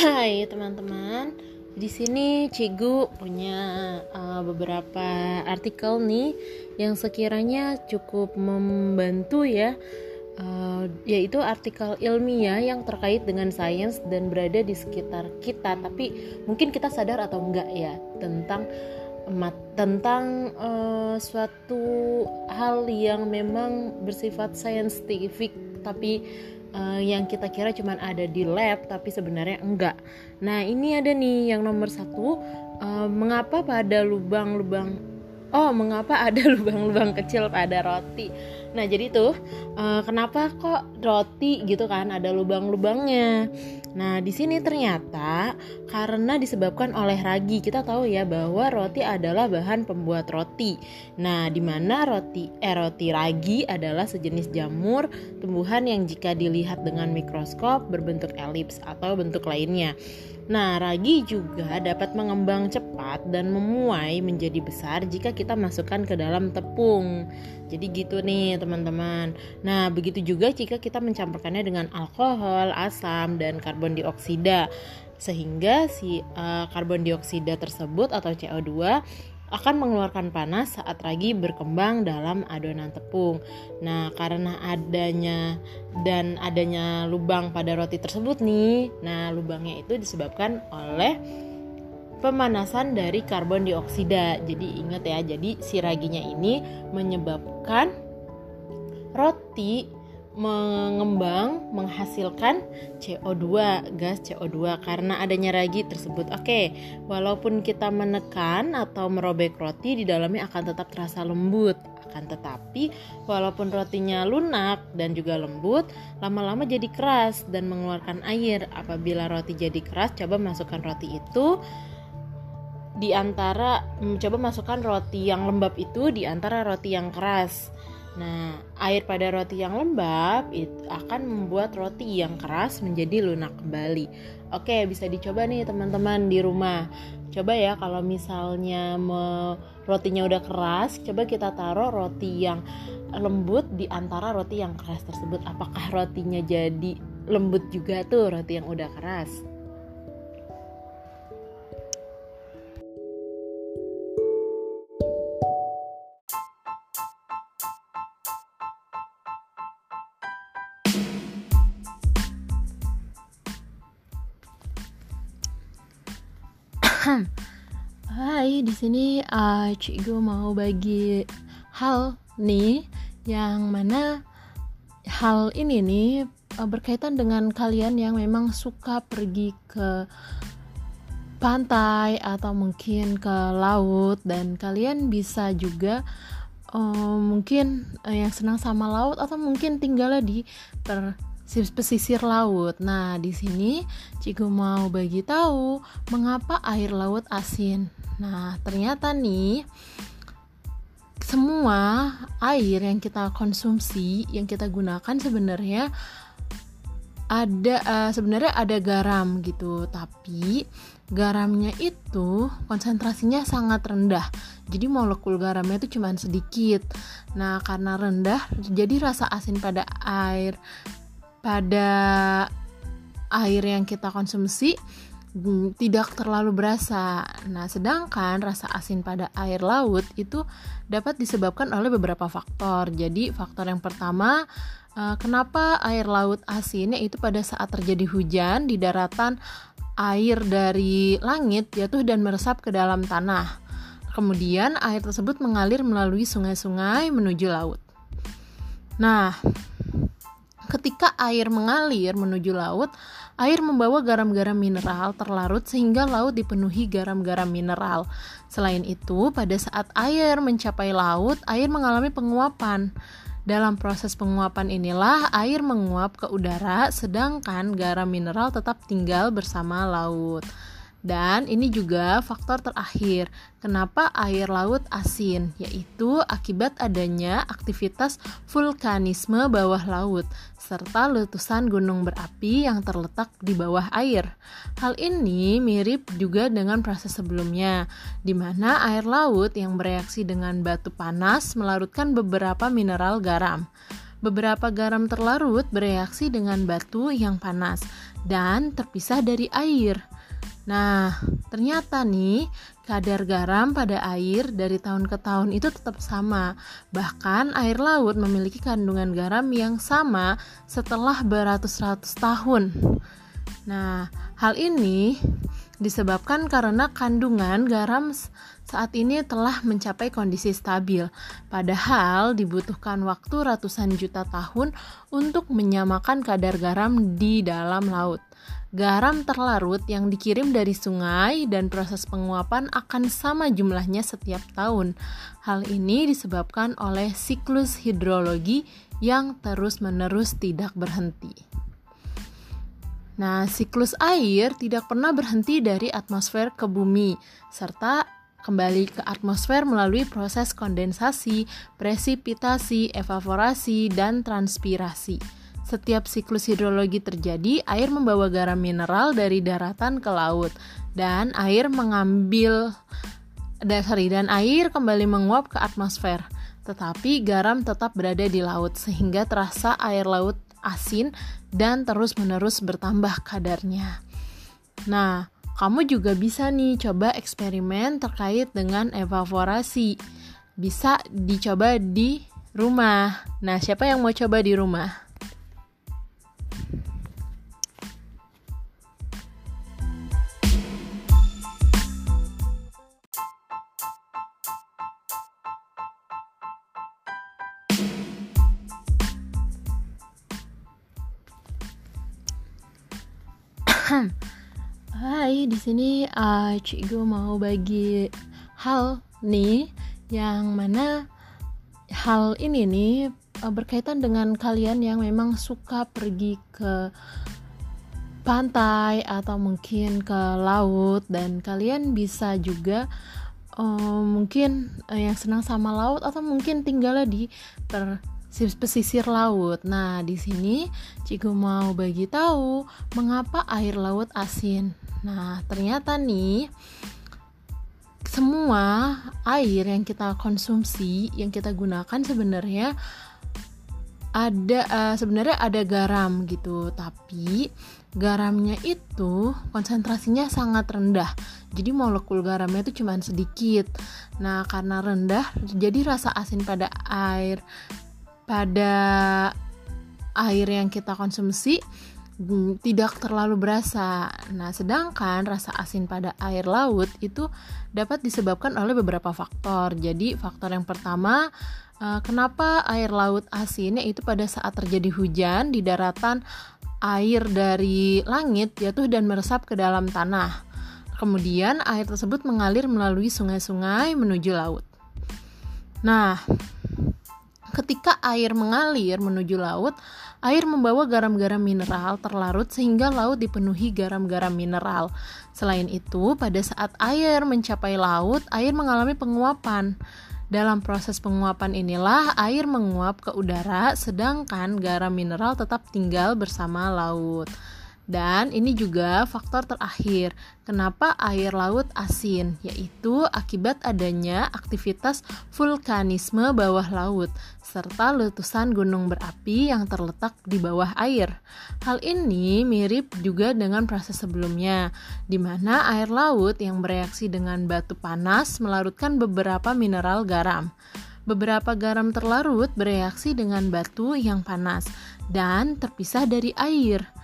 Hai teman-teman, di sini Cigu punya uh, beberapa artikel nih yang sekiranya cukup membantu ya, uh, yaitu artikel ilmiah yang terkait dengan sains dan berada di sekitar kita. Tapi mungkin kita sadar atau enggak ya tentang tentang uh, suatu hal yang memang bersifat saintifik tapi uh, yang kita kira cuma ada di lab tapi sebenarnya enggak. Nah ini ada nih yang nomor satu uh, mengapa pada lubang-lubang oh mengapa ada lubang-lubang kecil pada roti. Nah jadi tuh uh, kenapa kok roti gitu kan ada lubang-lubangnya. Nah di sini ternyata karena disebabkan oleh ragi kita tahu ya bahwa roti adalah bahan pembuat roti. Nah di mana roti eh roti ragi adalah sejenis jamur tumbuhan yang jika dilihat dengan mikroskop berbentuk elips atau bentuk lainnya. Nah, ragi juga dapat mengembang cepat dan memuai menjadi besar jika kita masukkan ke dalam tepung. Jadi gitu nih, teman-teman. Nah, begitu juga jika kita mencampurkannya dengan alkohol, asam, dan karbon dioksida. Sehingga si uh, karbon dioksida tersebut atau CO2 akan mengeluarkan panas saat ragi berkembang dalam adonan tepung. Nah, karena adanya dan adanya lubang pada roti tersebut nih, nah lubangnya itu disebabkan oleh pemanasan dari karbon dioksida. Jadi ingat ya, jadi si raginya ini menyebabkan roti mengembang menghasilkan CO2 gas CO2 karena adanya ragi tersebut. Oke, walaupun kita menekan atau merobek roti di dalamnya akan tetap terasa lembut. Akan tetapi walaupun rotinya lunak dan juga lembut, lama-lama jadi keras dan mengeluarkan air. Apabila roti jadi keras, coba masukkan roti itu di antara mencoba masukkan roti yang lembab itu di antara roti yang keras Nah, air pada roti yang lembab itu akan membuat roti yang keras menjadi lunak kembali. Oke, bisa dicoba nih teman-teman di rumah. Coba ya kalau misalnya me, rotinya udah keras, coba kita taruh roti yang lembut di antara roti yang keras tersebut. Apakah rotinya jadi lembut juga tuh roti yang udah keras? Hai, di sini uh, Cikgu mau bagi hal nih yang mana hal ini nih uh, berkaitan dengan kalian yang memang suka pergi ke pantai atau mungkin ke laut. Dan kalian bisa juga uh, mungkin uh, yang senang sama laut atau mungkin tinggalnya di per pesisir laut. Nah, di sini Cikgu mau bagi tahu mengapa air laut asin. Nah, ternyata nih semua air yang kita konsumsi, yang kita gunakan sebenarnya ada uh, sebenarnya ada garam gitu, tapi garamnya itu konsentrasinya sangat rendah. Jadi molekul garamnya itu cuma sedikit. Nah, karena rendah jadi rasa asin pada air pada air yang kita konsumsi mm, tidak terlalu berasa. Nah, sedangkan rasa asin pada air laut itu dapat disebabkan oleh beberapa faktor. Jadi, faktor yang pertama, eh, kenapa air laut asin yaitu pada saat terjadi hujan di daratan air dari langit jatuh dan meresap ke dalam tanah. Kemudian air tersebut mengalir melalui sungai-sungai menuju laut. Nah, Ketika air mengalir menuju laut, air membawa garam-garam mineral terlarut sehingga laut dipenuhi garam-garam mineral. Selain itu, pada saat air mencapai laut, air mengalami penguapan. Dalam proses penguapan inilah air menguap ke udara, sedangkan garam mineral tetap tinggal bersama laut. Dan ini juga faktor terakhir, kenapa air laut asin, yaitu akibat adanya aktivitas vulkanisme bawah laut, serta letusan gunung berapi yang terletak di bawah air. Hal ini mirip juga dengan proses sebelumnya, di mana air laut yang bereaksi dengan batu panas melarutkan beberapa mineral garam. beberapa garam terlarut bereaksi dengan batu yang panas dan terpisah dari air. Nah, ternyata nih kadar garam pada air dari tahun ke tahun itu tetap sama. Bahkan air laut memiliki kandungan garam yang sama setelah beratus-ratus tahun. Nah, hal ini disebabkan karena kandungan garam saat ini telah mencapai kondisi stabil, padahal dibutuhkan waktu ratusan juta tahun untuk menyamakan kadar garam di dalam laut. Garam terlarut yang dikirim dari sungai dan proses penguapan akan sama jumlahnya setiap tahun. Hal ini disebabkan oleh siklus hidrologi yang terus-menerus tidak berhenti. Nah, siklus air tidak pernah berhenti dari atmosfer ke bumi, serta kembali ke atmosfer melalui proses kondensasi, presipitasi, evaporasi, dan transpirasi. Setiap siklus hidrologi terjadi, air membawa garam mineral dari daratan ke laut, dan air mengambil sorry, dan air kembali menguap ke atmosfer. Tetapi garam tetap berada di laut, sehingga terasa air laut asin dan terus-menerus bertambah kadarnya. Nah, kamu juga bisa nih coba eksperimen terkait dengan evaporasi. Bisa dicoba di rumah. Nah, siapa yang mau coba di rumah? Hai, di sini uh, Cikgu mau bagi hal nih yang mana hal ini nih uh, berkaitan dengan kalian yang memang suka pergi ke pantai atau mungkin ke laut. Dan kalian bisa juga uh, mungkin uh, yang senang sama laut atau mungkin tinggalnya di per pesisir laut. Nah, di sini Ciku mau bagi tahu mengapa air laut asin. Nah, ternyata nih semua air yang kita konsumsi, yang kita gunakan sebenarnya ada uh, sebenarnya ada garam gitu, tapi garamnya itu konsentrasinya sangat rendah. Jadi molekul garamnya itu cuma sedikit. Nah, karena rendah jadi rasa asin pada air pada air yang kita konsumsi mm, tidak terlalu berasa. Nah, sedangkan rasa asin pada air laut itu dapat disebabkan oleh beberapa faktor. Jadi, faktor yang pertama, eh, kenapa air laut asin yaitu pada saat terjadi hujan di daratan air dari langit jatuh dan meresap ke dalam tanah. Kemudian air tersebut mengalir melalui sungai-sungai menuju laut. Nah, Ketika air mengalir menuju laut, air membawa garam-garam mineral terlarut sehingga laut dipenuhi garam-garam mineral. Selain itu, pada saat air mencapai laut, air mengalami penguapan. Dalam proses penguapan inilah air menguap ke udara, sedangkan garam mineral tetap tinggal bersama laut. Dan ini juga faktor terakhir, kenapa air laut asin, yaitu akibat adanya aktivitas vulkanisme bawah laut, serta letusan gunung berapi yang terletak di bawah air. Hal ini mirip juga dengan proses sebelumnya, di mana air laut yang bereaksi dengan batu panas melarutkan beberapa mineral garam. Beberapa garam terlarut bereaksi dengan batu yang panas dan terpisah dari air.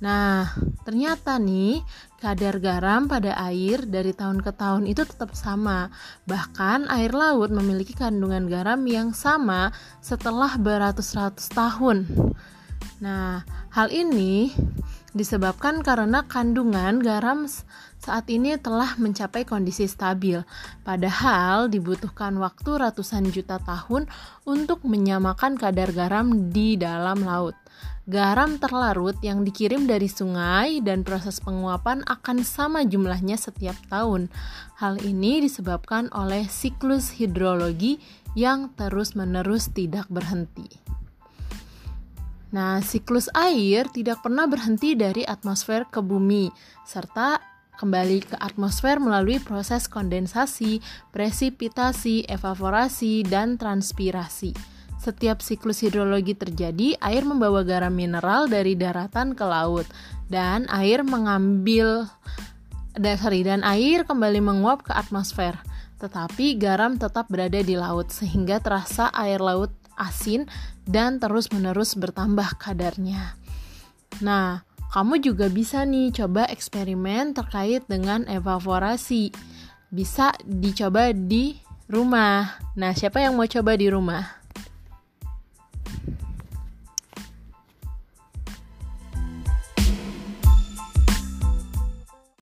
Nah, ternyata nih kadar garam pada air dari tahun ke tahun itu tetap sama. Bahkan air laut memiliki kandungan garam yang sama setelah beratus-ratus tahun. Nah, hal ini disebabkan karena kandungan garam saat ini telah mencapai kondisi stabil, padahal dibutuhkan waktu ratusan juta tahun untuk menyamakan kadar garam di dalam laut. Garam terlarut yang dikirim dari sungai dan proses penguapan akan sama jumlahnya setiap tahun. Hal ini disebabkan oleh siklus hidrologi yang terus-menerus tidak berhenti. Nah, siklus air tidak pernah berhenti dari atmosfer ke bumi, serta kembali ke atmosfer melalui proses kondensasi, presipitasi, evaporasi, dan transpirasi. Setiap siklus hidrologi terjadi, air membawa garam mineral dari daratan ke laut dan air mengambil dasari dan air kembali menguap ke atmosfer. Tetapi garam tetap berada di laut sehingga terasa air laut asin dan terus-menerus bertambah kadarnya. Nah, kamu juga bisa nih coba eksperimen terkait dengan evaporasi. Bisa dicoba di rumah. Nah, siapa yang mau coba di rumah?